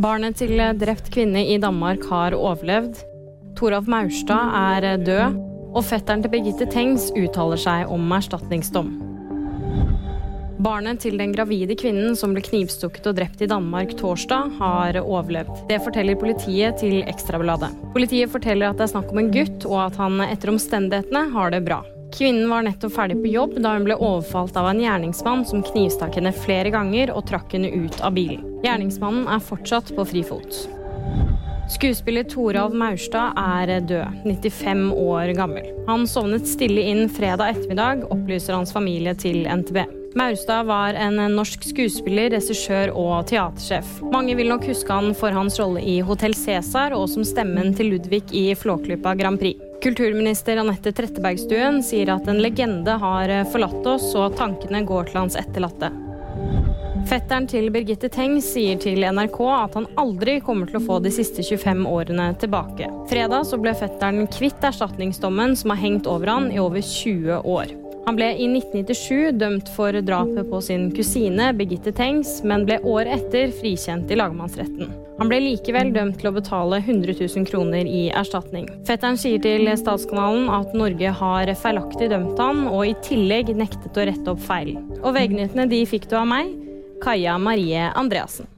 Barnet til drept kvinne i Danmark har overlevd. Toralf Maurstad er død. Og fetteren til Birgitte Tengs uttaler seg om erstatningsdom. Barnet til den gravide kvinnen som ble knivstukket og drept i Danmark torsdag, har overlevd. Det forteller politiet til Ekstrabladet. Politiet forteller at det er snakk om en gutt, og at han etter omstendighetene har det bra. Kvinnen var nettopp ferdig på jobb da hun ble overfalt av en gjerningsmann som knivstakk henne flere ganger og trakk henne ut av bilen. Gjerningsmannen er fortsatt på frifot. Skuespiller Toralv Maurstad er død, 95 år gammel. Han sovnet stille inn fredag ettermiddag, opplyser hans familie til NTB. Maurstad var en norsk skuespiller, regissør og teatersjef. Mange vil nok huske han for hans rolle i Hotell Cæsar og som stemmen til Ludvig i Flåklypa Grand Prix. Kulturminister Anette Trettebergstuen sier at en legende har forlatt oss, og tankene går til hans etterlatte. Fetteren til Birgitte Tengs sier til NRK at han aldri kommer til å få de siste 25 årene tilbake. Fredag så ble fetteren kvitt erstatningsdommen som har hengt over han i over 20 år. Han ble i 1997 dømt for drapet på sin kusine Birgitte Tengs, men ble året etter frikjent i lagmannsretten. Han ble likevel dømt til å betale 100 000 kroner i erstatning. Fetteren sier til Statskanalen at Norge har feilaktig dømt han, og i tillegg nektet å rette opp feilen. Og VG-nyhetene de fikk du av meg, Kaja Marie Andreassen.